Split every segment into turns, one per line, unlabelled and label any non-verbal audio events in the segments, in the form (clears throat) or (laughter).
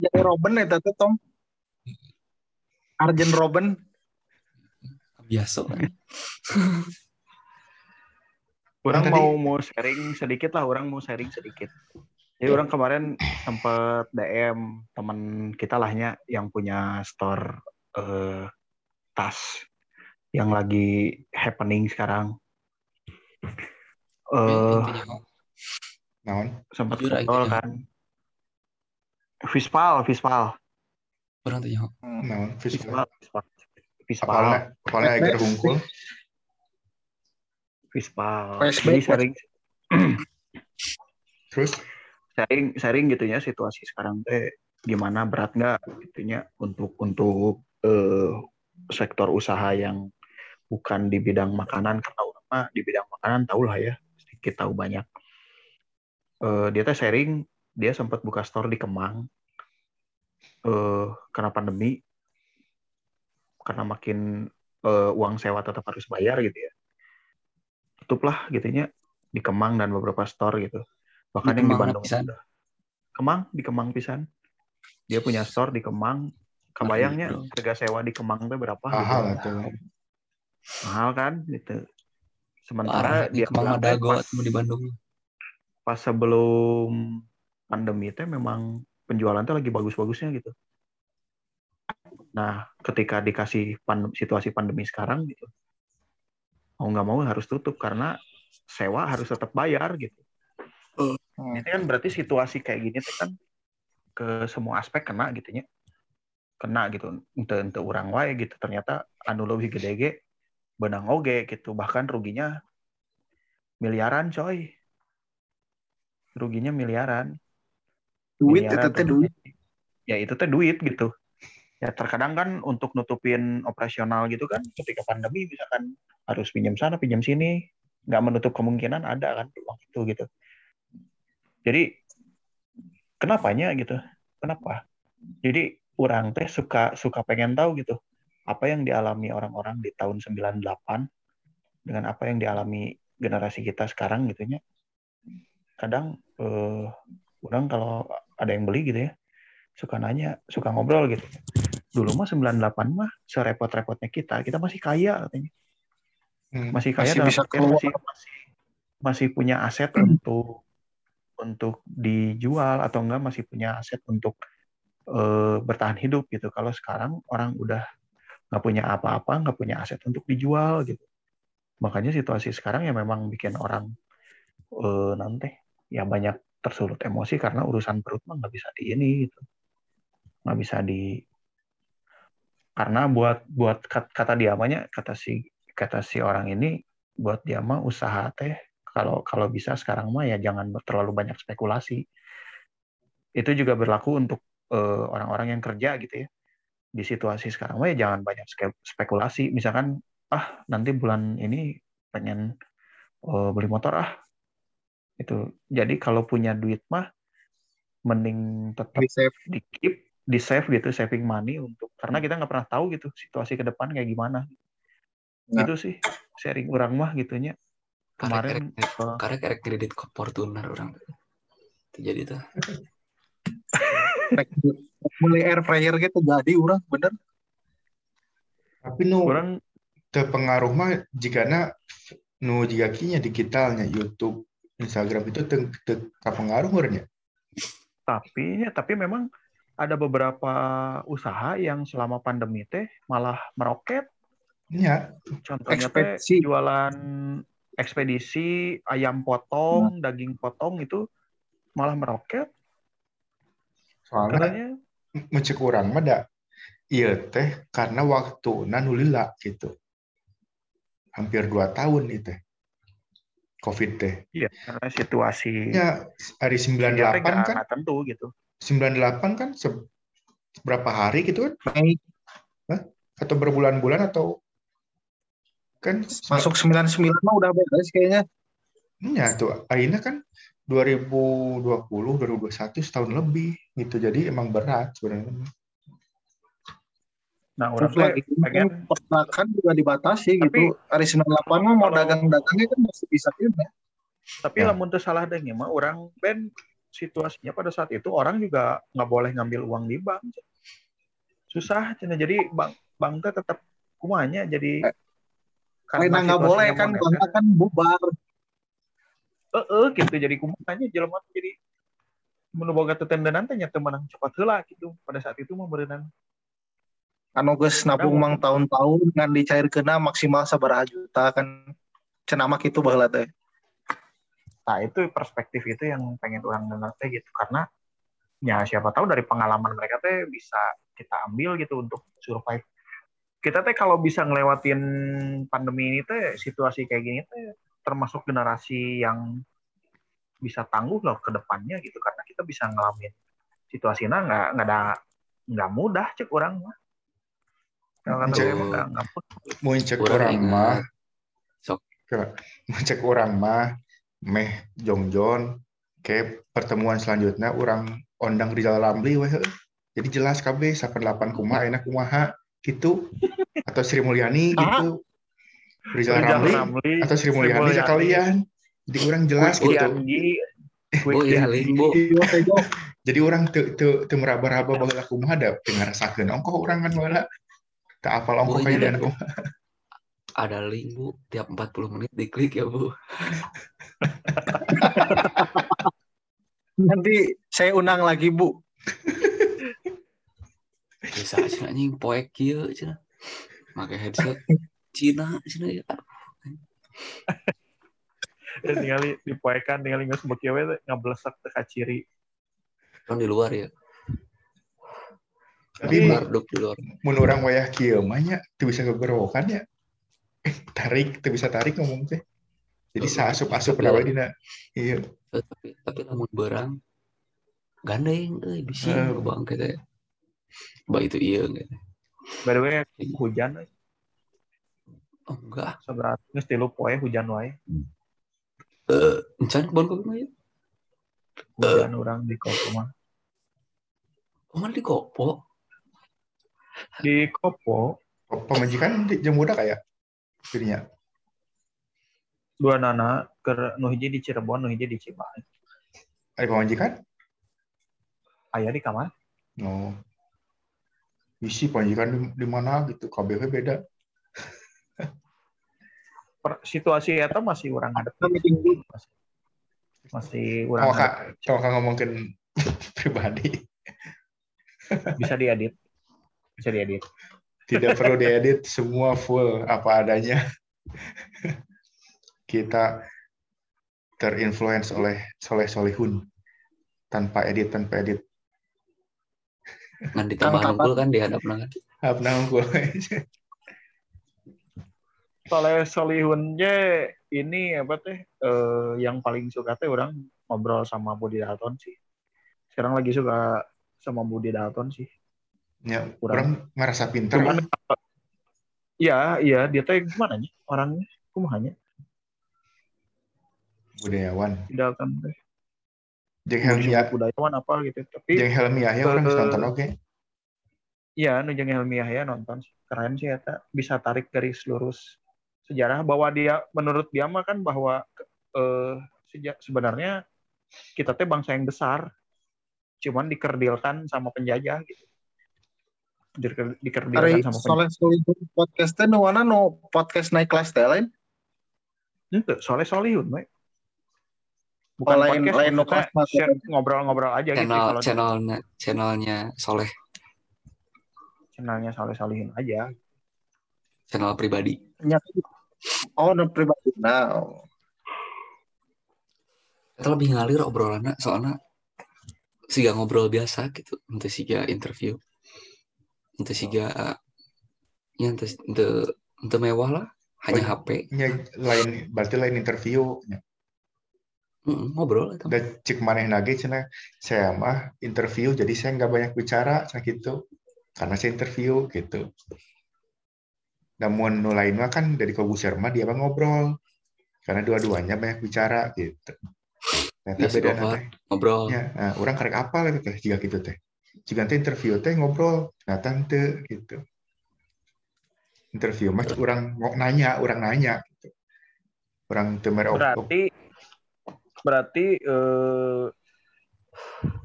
jadi Robin ya tante Tom Arjen Robin
biasa
Orang
Yang tadi-
mau mau sharing sedikit lah, orang mau sharing sedikit. Jadi orang kemarin sempat DM teman kita lahnya yang punya store eh, tas yang lagi happening sekarang. Eh
Naon?
sempat ngobrol
ya.
kan. Vispal, Vispal,
orang tanya
Naon? Visual.
Vispal, Vispal, Vispal,
apalnya Eger Hungkul.
Vispal. Jadi sharing (clears throat)
Terus?
Sharing sharing gitu ya situasi sekarang teh. Gimana berat nggak gitunya untuk untuk eh, sektor usaha yang bukan di bidang makanan karena orang mah di bidang makanan tahu lah ya sedikit tahu banyak. Eh, dia teh sharing dia sempat buka store di Kemang eh karena pandemi karena makin eh, uang sewa tetap harus bayar gitu ya tutuplah gitunya di Kemang dan beberapa store gitu bahkan
Di
yang di Bandung
pisan.
udah. Kemang di Kemang pisan dia punya store di Kemang kebayangnya
Aduh.
harga sewa di Kemang tuh berapa
mahal
gitu.
atau
mahal kan gitu
parah
sementara
di
dia
Kemang Madago
pas,
di Bandung
pas sebelum pandemi teh memang penjualan teh lagi bagus-bagusnya gitu nah ketika dikasih pandem- situasi pandemi sekarang gitu mau nggak mau harus tutup karena sewa harus tetap bayar gitu
Hmm.
Ini kan berarti situasi kayak gini tuh kan ke semua aspek kena gitu nya. Kena gitu. Ente ente orang wae gitu. Ternyata anu lebih gede ge benang oge gitu. Bahkan ruginya miliaran coy. Ruginya miliaran.
Duit itu
Miliaran
teh duit
Ya itu teh duit gitu. Ya terkadang kan untuk nutupin operasional gitu kan ketika pandemi misalkan harus pinjam sana pinjam sini nggak menutup kemungkinan ada kan peluang itu gitu. Jadi kenapanya gitu? Kenapa? Jadi orang teh suka suka pengen tahu gitu apa yang dialami orang-orang di tahun 98 dengan apa yang dialami generasi kita sekarang gitu nya. Kadang eh, orang kalau ada yang beli gitu ya suka nanya, suka ngobrol gitu. Dulu mah 98 mah serepot-repotnya kita, kita masih kaya katanya.
Hmm.
Masih kaya
Masih bisa keluar.
masih, masih masih punya aset untuk untuk dijual atau enggak masih punya aset untuk eh, bertahan hidup gitu. Kalau sekarang orang udah nggak punya apa-apa, nggak punya aset untuk dijual gitu. Makanya situasi sekarang ya memang bikin orang eh, nanti ya banyak tersulut emosi karena urusan perut mah nggak bisa di ini gitu, nggak bisa di karena buat buat kat- kata dia namanya kata si kata si orang ini buat dia mah usaha teh kalau kalau bisa sekarang mah ya jangan terlalu banyak spekulasi. Itu juga berlaku untuk eh, orang-orang yang kerja gitu ya. Di situasi sekarang mah ya jangan banyak spekulasi. Misalkan ah nanti bulan ini pengen eh, beli motor ah. Itu. Jadi kalau punya duit mah mending tetap
di save
di keep, di save gitu, saving money untuk karena kita nggak pernah tahu gitu situasi ke depan kayak gimana.
Nah.
Itu sih sharing orang mah gitunya. Kemarin
karek karek kredit ke Fortuner orang itu jadi tuh
beli air fryer gitu jadi orang bener
Tapi nu
orang
terpengaruh mah jika na nu jika kinya digitalnya YouTube, Instagram itu te, te, pengaruh urnya.
tapi ya tapi memang ada beberapa usaha yang selama pandemi teh malah meroket.
Ya,
Contohnya teh jualan ekspedisi ayam potong, daging potong itu malah meroket.
soalnya
Katanya
mencek orang mah da iya teh karena waktu nulila gitu. Hampir dua tahun itu. Covid teh.
iya karena situasi
Ya, hari
dia teh
98
nggak-
kan,
tentu gitu.
98 kan se- berapa hari gitu kan?
Mei
Atau berbulan-bulan atau kan
masuk 99 mah udah beres kayaknya
Ya tuh, akhirnya kan 2020, 2021 setahun lebih gitu. Jadi emang berat sebenarnya.
Nah orang teh
lagi
pengen
pergerakan juga dibatasi
Tapi-
gitu hari 98 mah mau
Kalau-
dagang-dagangnya kan masih bisa ya
tapi
Ya.
lamun teu salah deh mah orang ben situasinya pada saat itu orang juga nggak boleh ngambil uang di bank. Susah cina. Jadi bank bank teh tetap kumanya jadi
Karena nggak boleh kan
moneter.
bangga kan. bubar.
eh eh, gitu. Jadi kumanya jelema jadi mun boga tetendenan teh nya teu menang cepat heula gitu. Pada saat itu mah berenang
Anu geus nabung mang tahun-tahun ngan dicairkeuna maksimal sabaraha juta kan cenama kitu baheula teh.
Nah itu perspektif itu yang pengen orang dengar teh gitu karena ya siapa tahu dari pengalaman mereka teh bisa kita ambil gitu untuk survive. Kita teh kalau bisa ngelewatin pandemi ini teh situasi kayak gini teh termasuk generasi yang bisa tangguh loh ke depannya gitu karena kita bisa ngalamin situasinya nggak nggak ada nggak mudah cek orang mah.
Cek
Orang
orang mah.
Sok.
mau cek orang mah meh jongjon ke pertemuan selanjutnya orang ondang Rizal Ramli weh jadi jelas KB 88 kumaha enak kumaha gitu. Atau Sri Mulyani gitu. Rizal
Rizal
Ramli
Ramli,
atau Sri Mulyani
Mulyani.
sekalian. Jadi orang jelas
Quick
gitu.
Bu, iya,
jadi orang te te te meraba-raba baheula kumaha da teu ngarasakeun ongkoh urang kan baheula ongkoh
Oh, iya,
kayaan
iya.
kumaha
Ada link, Bu. Tiap 40 menit diklik ya, Bu. (laughs)
Nanti saya undang lagi Bu.
Bisa cina anjing poek kieu cina. Make headset Cina cina ya.
Dan tinggali dipoekan tinggal nggak sebuah kieu we ngablesak teh ka ciri.
Kan di luar ya.
Tapi
di luar.
mun orang wayah kieu mah nya teu bisa gegorowokan ya eh tarik teu bisa tarik ngomong teh jadi
Oh,
saasup-asup dawe dina iya
tapi tapi lamun berang gandeng euy bisi
Eh.
bang kita. Ba itu iya gitu.
By the way hujan we.
Oh enggak.
seberat geus tilu poe hujan wae.
Eh, encan kebon kopi mah ya.
Hujan orang di Kopo mah.
Kumaha di kopo?
Di Kopo.
Pemajikan di jam muda kayak dirinya
dua nana ke nu hiji di Cirebon, nu hiji di Cimahi.
ada pemajikan
Aya di kamar.
no isi pemajikan di, di mana gitu KBW beda. (laughs)
Per, situasi eta masih orang ada. Masih, masih orang
kalau kak ngomongin (laughs) pribadi.
Bisa diedit. Bisa diedit.
tidak perlu diedit semua full apa adanya kita terinfluence oleh Soleh Solihun tanpa edit tanpa edit
Ngan ditambah
Kang
nungkul kan dihadapna kan.
apa nangkul
Soleh Solihun je ini apa teh eh, yang paling suka teh orang ngobrol sama Budi Dalton sih. Sekarang lagi suka sama Budi Dalton sih.
Ya
Kurang.
orang ngerasa pinter
Cuman
kan
Iya, dia teh gimana nih orangnya? Kumahanya?
budayawan
Dalton teh.
jeung
Mau disebut
Helmi
budayawan apa gitu. Tapi
jeung Helmi Yahya orang
Eh,
nonton oke
iya, nu jeung Helmi Yahya nonton. Keren sih eta bisa tarik garis lurus sejarah bahwa dia menurut dia mah kan bahwa eh, seja- sebenarnya kita teh bangsa yang besar cuman dikerdilkan sama penjajah gitu. Dikerdilkan sama
soleh solihun podcast teh nu mana nu podcast naik kelas teh lain.
Itu soleh solihun, we.
Oh,
Bukan
lain-
podcast,
lain nu
maksudnya
kelas
ngobrol-ngobrol aja gitu.
Channel
Kalau
channelnya channelnya Soleh,
channelnya soleh solihun aja.
channel pribadi.
Oh, nu pribadi. Nah,
Kita lebih ngalir obrolannya soalnya siga ngobrol biasa gitu, ente siga interview. Ente siga ya ente ente, ente mewah lah, hanya
Oh,
HP.
nya lain berarti lain interview.
Mm, ngobrol itu.
dan cek maneh nage cenah saya mah interview jadi saya nggak banyak bicara cah gitu. Karena saya interview gitu. Namun nu lain mah kan dari mah dia mah ngobrol. Karena dua-duanya banyak bicara gitu.
Iya, si
beda
Ngobrol.
ya nah, orang karek apa gitu teh jika gitu teh jika teh interview teh ngobrol ternyata teu gitu interview mah orang mau nanya orang nanya gitu orang op-
Berarti berarti eh,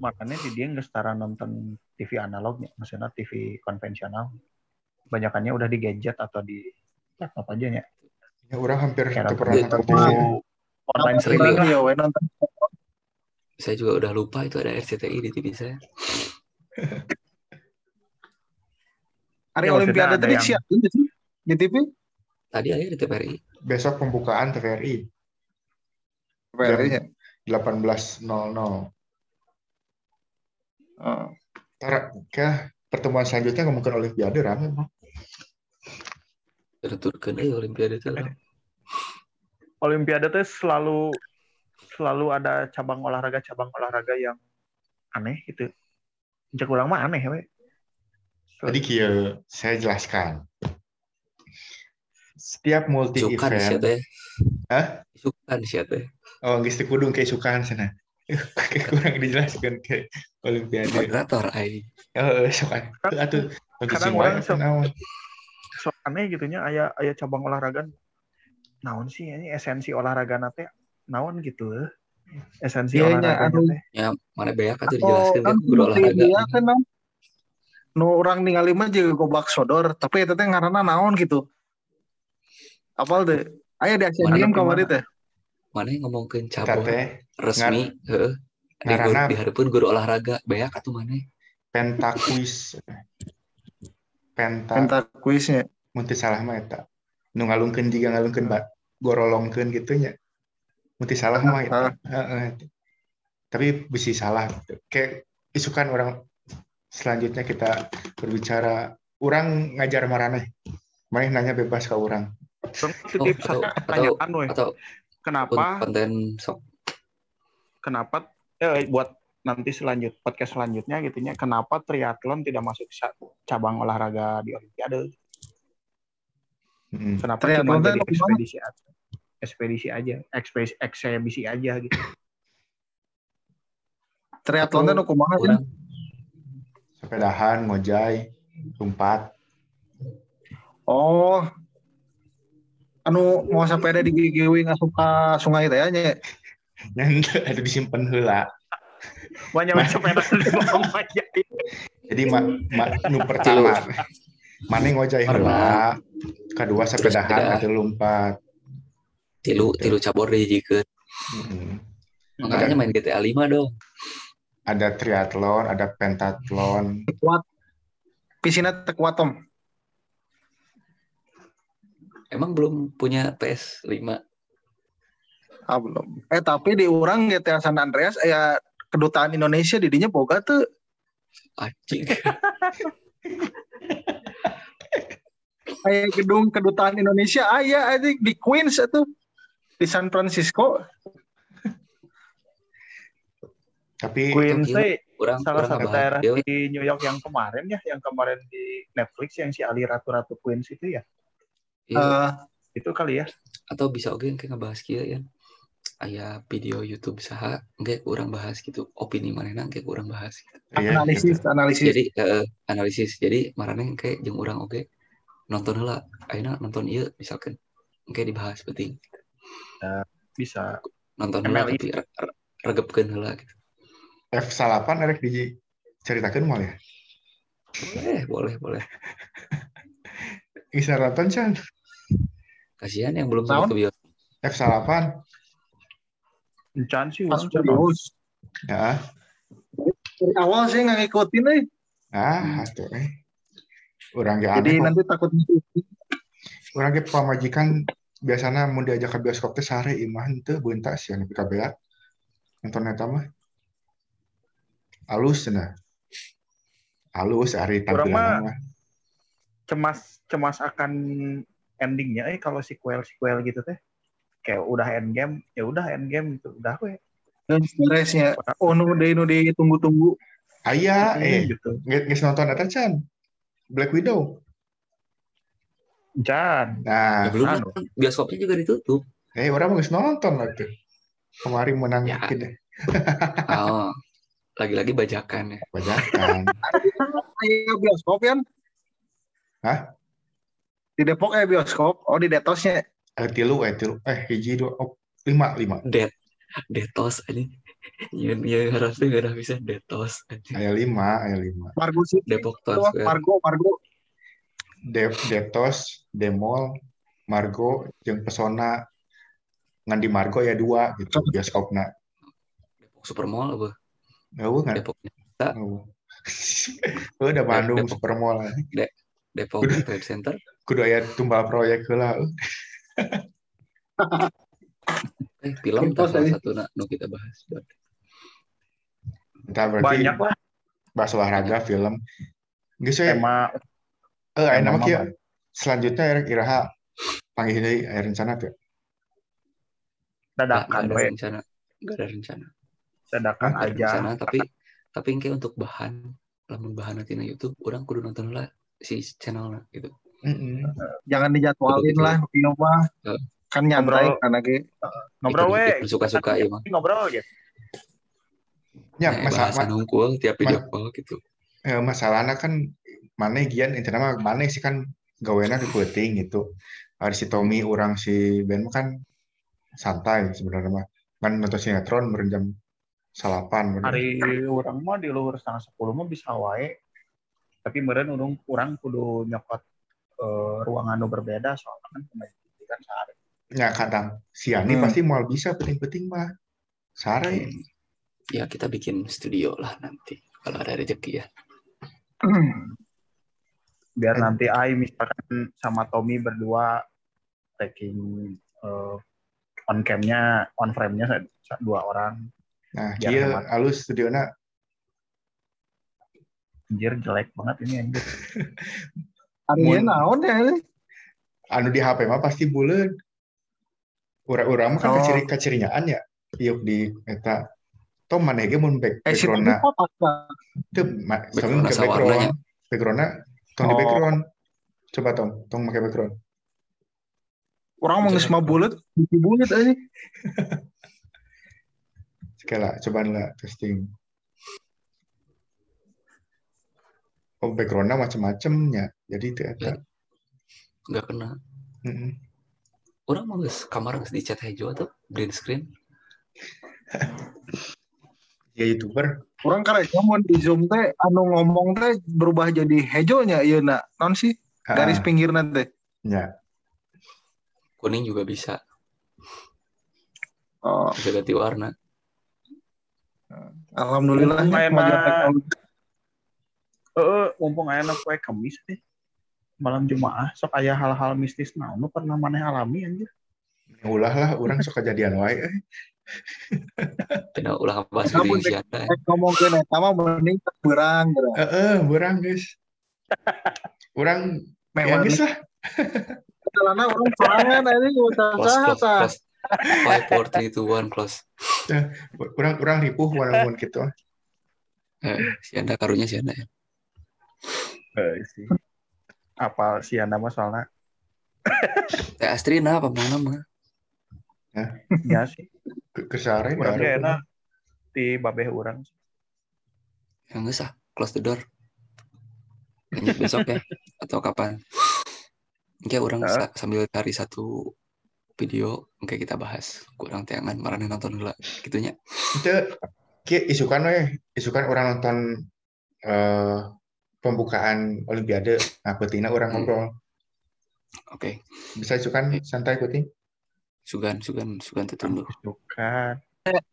makanya di dia nggak setara nonton TV analognya maksudnya TV konvensional banyakannya udah di gadget atau di laptop aja ya
Ya, orang hampir itu pernah nonton TV.
online
Streaming ya, nonton.
Saya juga udah lupa itu ada RCTI di TV saya. (laughs)
Hari
Ya,
Olimpiade tadi
yang-
siapin di sini, di TV.
Tadi aja di TVRI.
Besok pembukaan TVRI
TVRI ya.
18.00.
Oh.
Ntar ke pertemuan selanjutnya ngomongin Olimpiade rame bang.
Terturkan eh Olimpiade itu. (laughs)
Olimpiade tuh selalu selalu ada cabang olahraga cabang olahraga yang aneh gitu Cek kurang mah aneh we.
Tadi kia saya jelaskan. Setiap multi
Isukan sih
event,
teh.
Hah?
Isukan sih teh.
oh geus teu kudu kayak sukaan sana. (laughs) Kayak kurang dijelaskan ke Olimpiade.
Moderator ai.
Oh, sukaan. Atuh bagi
kadang
sing
orang
wae
sok-
naon.
So aneh gitunya aya aya cabang olahraga naon sih ini esensi olahraga nate naon gitu. Esensi
Iya, nya,
olahraganya
anu.
teh
Ya mana beak atuh
Atau
dijelaskan
kan
kan guru olahraga.
Iya kan Nam. Nu orang ningali mah juga gobak sodor, tapi itu teh ngaranna naon gitu. Apal deh. Aya di Asian
Mana
Games
gimana?
kemarin teh.
Mana yang ngomongkeun
teh
resmi heeh. Di
Ngaranna-
guru dihareupeun guru olahraga beak atuh mana?
penta quiz. Penta,
Penta kuisnya.
mun teu salah mah eta. Nu ngalungkeun jiga ngalungkeun ba gorolongkeun gitu nya. Mun teu salah mah eta. Tapi bisa salah. Kayak isukan orang selanjutnya kita berbicara orang ngajar maraneh. Maneh nanya bebas ke orang.
Terus
Oh,
titip
atau-
satu pertanyaan
Atau
kenapa
konten sok
kenapa eh, buat nanti selanjut podcast selanjutnya gitunya kenapa triathlon tidak masuk cabang olahraga di olimpiade
Mm.
kenapa
Triathlon
cuma jadi ekspedisi aja ekspedisi aja ekspedisi eksebisi aja gitu (laughs)
Triathlon nu kumaha sih?
kurang
Sepedahan, ngojay, lompat.
Oh. Anu mau sepeda di gigiwi ngasup ka sungai teh nya. (laughs)
Yang ada disimpan heula.
banyak sepeda (laughs) di bawah aja
Jadi ma, ma, nu pertama mana ngojay heula, kedua sepedahan
sepeda.
atau lompat.
Tilu tilu cabur dijikeun.
Mm.
Makanya main GTA 5 dong.
Ada triathlon, ada pentathlon.
Kuat. Pisina teh kuat tom.
Emang belum punya PS5.
Ah belum. Eh tapi di urang GTA San Andreas aya kedutaan Indonesia di dinya boga tuh
Anjing.
aya gedung kedutaan Indonesia aya aja di Queens itu di San Francisco.
Tapi
teh
Kurang
salah
kurang
satu daerah di New York yang kemarin ya, yang kemarin di Netflix yang si Ali Ratu Ratu Queens itu ya,
iya.
Eh,
itu kali ya.
atau bisa oke kayak ngebahas kia ya. Aya video YouTube saha engke kurang bahas gitu. Opini manehna engke kurang bahas. Gitu.
iya,
analisis
gitu.
analisis.
Jadi eh, analisis. Jadi marane kayak jeung urang oke nonton heula. Ayeuna nonton ieu misalkan engke dibahas penting.
Bisa.
Nonton
MLI.
tapi re- re- regepkeun heula gitu.
F8 erek diceritakeun mal ya.
Boleh, boleh, boleh. (laughs)
Bisa nonton Chan.
Kasihan yang belum sempat ke bioskop.
F8.
Encan sih,
Pas
orang
serius.
Ya.
Dari awal sih nggak ngikutin eh.
Ah, atuh eh. Urang ge
Jadi
aneh.
nanti takut ngikutin.
Urang ge biasana mun diajak ke bioskop teh sare imah henteu beuntas ya nepi ka bea. Nonton eta mah. Alus cenah. Alus ari
Urang mah-
tampilan mah.
Cemas cemas akan endingnya eh kalau sequel sequel gitu teh. Kayak udah end game, ya udah end game gitu. Udah we.
Dan stresnya. Oh nu deh nu deh tunggu-tunggu.
Aya eh
gitu.
geus nonton eta Chan. Black Widow.
Encan.
Nah,
Ya, belum
anu.
kan bioskopnya juga ditutup.
eh orang mau geus nonton lah tuh. Kemarin menang
Ya.
dikit deh.
Oh, lagi-lagi bajakan ya.
Bajakan.
Ayo bioskop kan?
Hah?
Di Depok eh bioskop. Oh di Detosnya.
Eh tilu eh tilu eh hiji dua oh lima lima.
Det, detos ini Iya, iya harusnya nggak bisa detos. anjing.
Aya lima, aya lima.
Margo City.
Depok Town Square.
Margo, Margo.
De Detos, Demol, Margo, jeung Pesona. Ngan di Margo ya dua gitu bioskopna.
Depok Supermall apa?
Eueuh ngan.
Depok
Eueuh. (laughs) Udah Bandung
Depok.
Supermall.
Depok Trade Center.
Kudu aya tumbal proyek heula.
Eh, film tak salah satu nak nu kita bahas.
Entah berarti
Banyak lah
bahas olahraga, film. Geus we.
tema
Eh, aya nama kieu.
mah.
Selanjutnya Erik Iraha panggil deui aya rencana teu?
Nggak
dadakan
ada
we,
rencana, nggak ada rencana.
dadakan aja.
rencana, tapi tapi kayak untuk bahan, lamun bahan nanti na YouTube, orang kudu nonton lah si channelnya gitu.
Heeh.
Jangan dijadwalin lah, Pino mah. Kan nyantai
Ngobrol.
karena ge.
Ngobrol we.
Ikut- ikut suka-suka ya mah.
Ngobrol.
Ya,
Nah,
masa,
bahasa
ma-
nungkul tiap video
ma-
call gitu.
eh, masalahnya kan mana gian intinya mah mana sih kan gawena di penting gitu. Ada si Tommy, orang si Ben mah kan santai sebenarnya mah. Kan nonton sinetron berenjam salapan. bener.
Hari orang mah di luhur setengah sepuluh mah bisa wae. Tapi meren urang kurang kudu nyokot eh, ruangan nu berbeda soalnya kan pemain TV kan sehari.
Ya kadang si Yani
Hmm.
pasti mau bisa penting-penting mah. Sare.
Ya kita bikin studio lah nanti kalau ada rezeki ya.
Biar nanti Ai misalkan sama Tommy berdua taking eh, on cam-nya, on frame-nya dua orang.
Nah, dia
hemat.
halus studiona
Anjir jelek banget ini anjir. (laughs)
Mun-
naon ya ini?
anu di HP mah pasti bulat. Urang-urang mah kan
Oh.
kaciri kacirinyaan ya. Ieup di eta Tom mana ge mun back
Eh,
backgroundna teu ma-
Background.
Backgroundna tong di
Oh.
background. Coba Tom, tong make background.
Orang mau ngesma bulat, bikin bulat aja. (laughs)
Sekali lah, coba lah testing. Oh, backgroundnya macam-macamnya. Jadi itu eta.
Nggak kena.
Heeh.
Orang mau kamar nges dicat hijau atau green screen. (laughs)
Ya YouTuber.
Orang karena mau di zoom teh, anu ngomong teh berubah jadi hejonya, iya nak. Non sih garis
Ah,
pinggir nanti.
ya.
Kuning juga bisa.
Oh,
Bisa ganti warna.
alhamdulillah
Mumpung
ya,
enak. Eh, mumpung aya kue kemis deh. Malam Jumaah sok aya hal-hal mistis naon nu pernah maneh alami anjir.
Ulah lah, orang suka jadian wae. Eh.
Tidak ulah video siapa.
Eh, ngomongin eta mah mending berang.
Heeh, berang guys. Orang
Memang
guys lah.
Karena orang sorangan ini (laughs) udah sah.
Five, four, three, two, one, close.
Orang orang ripuh walaupun gitu.
Eh, si anda karunya si anda ya.
Eh, sih. Apa sih anda mah soalnya?
Teh Astrina apa mau nama?
Ya sih.
Ke kesare
Urang
ya,
ge enak di babeh urang.
Yang nggak sah, close the door. Lanjut besok ya atau kapan? Oke, orang sa- sambil cari satu video, oke kita bahas. Kurang tayangan, marane nonton dulu, gitunya.
Itu ki isukan we, isukan orang nonton eh pembukaan olimpiade. Nah, pentingnya orang
Hmm.
ngobrol.
Oke,
Bisa isukan santai penting.
Sugan, sugan, sugan tertunduk.
Bukan.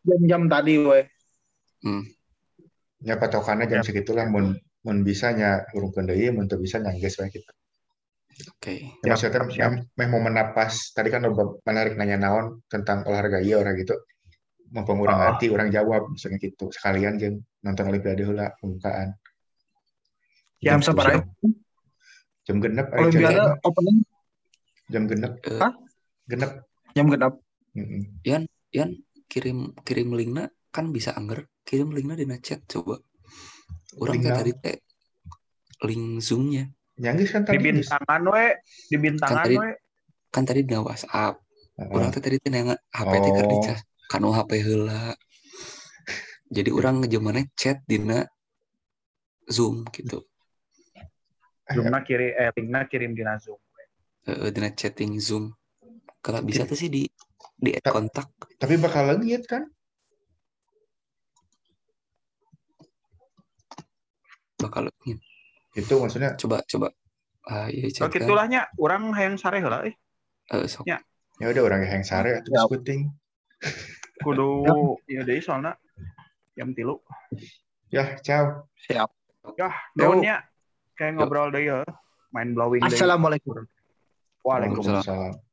jam-jam tadi weh.
Ya patokannya jam
Ya.
segitulah mun mun bisa nya urungkeun deui mun teu bisa nyangges we gitu.
Oke,
Ya,
Siap,
maksudnya
siap.
meh, mau menapas tadi kan menarik nanya naon tentang olahraga iya orang gitu. Mumpung urang
Oh.
ngerti urang jawab misalnya gitu. Sekalian jeung nonton olimpiade heula pembukaan.
Jam sabaraha?
Jam genep
Olimpiade
jam,
opening
jam genep.
Eh.
Hah?
Genep.
Jam genap.
Heeh.
Yan kirim kirim linknya kan bisa angger, kirim linknya di chat coba. Orang
naon?
tadi teh link zoomnya
Nyangges kan
Di
tadi. geus.
bintangan we, di bintangan
Kan tadi-
we.
kan tadi di WhatsApp.
Heeh.
Orang teh tadi teh nanya HP teh
Oh.
dicas kanu HP heula. Jadi orang ngejemana chat dina Zoom gitu.
Zoomna kiri eh linkna kirim di Zoom.
Eh, dina chatting Zoom kalau bisa tuh sih di di add kontak.
tapi bakal lihat kan?
Bakal lihat
itu maksudnya
coba coba. Ah iya coba
kitulahnya orang yang sare lah
eh. Uh, sok.
ya
ya udah orang (laughs) ya iya, yang sare atau
ya.
syuting
kudu ya deh soalnya. Jam tilu
ya ciao.
Siap. Ya
daunnya kayak ngobrol deh ya. Main blowing
assalamualaikum.
Waalaikumsalam.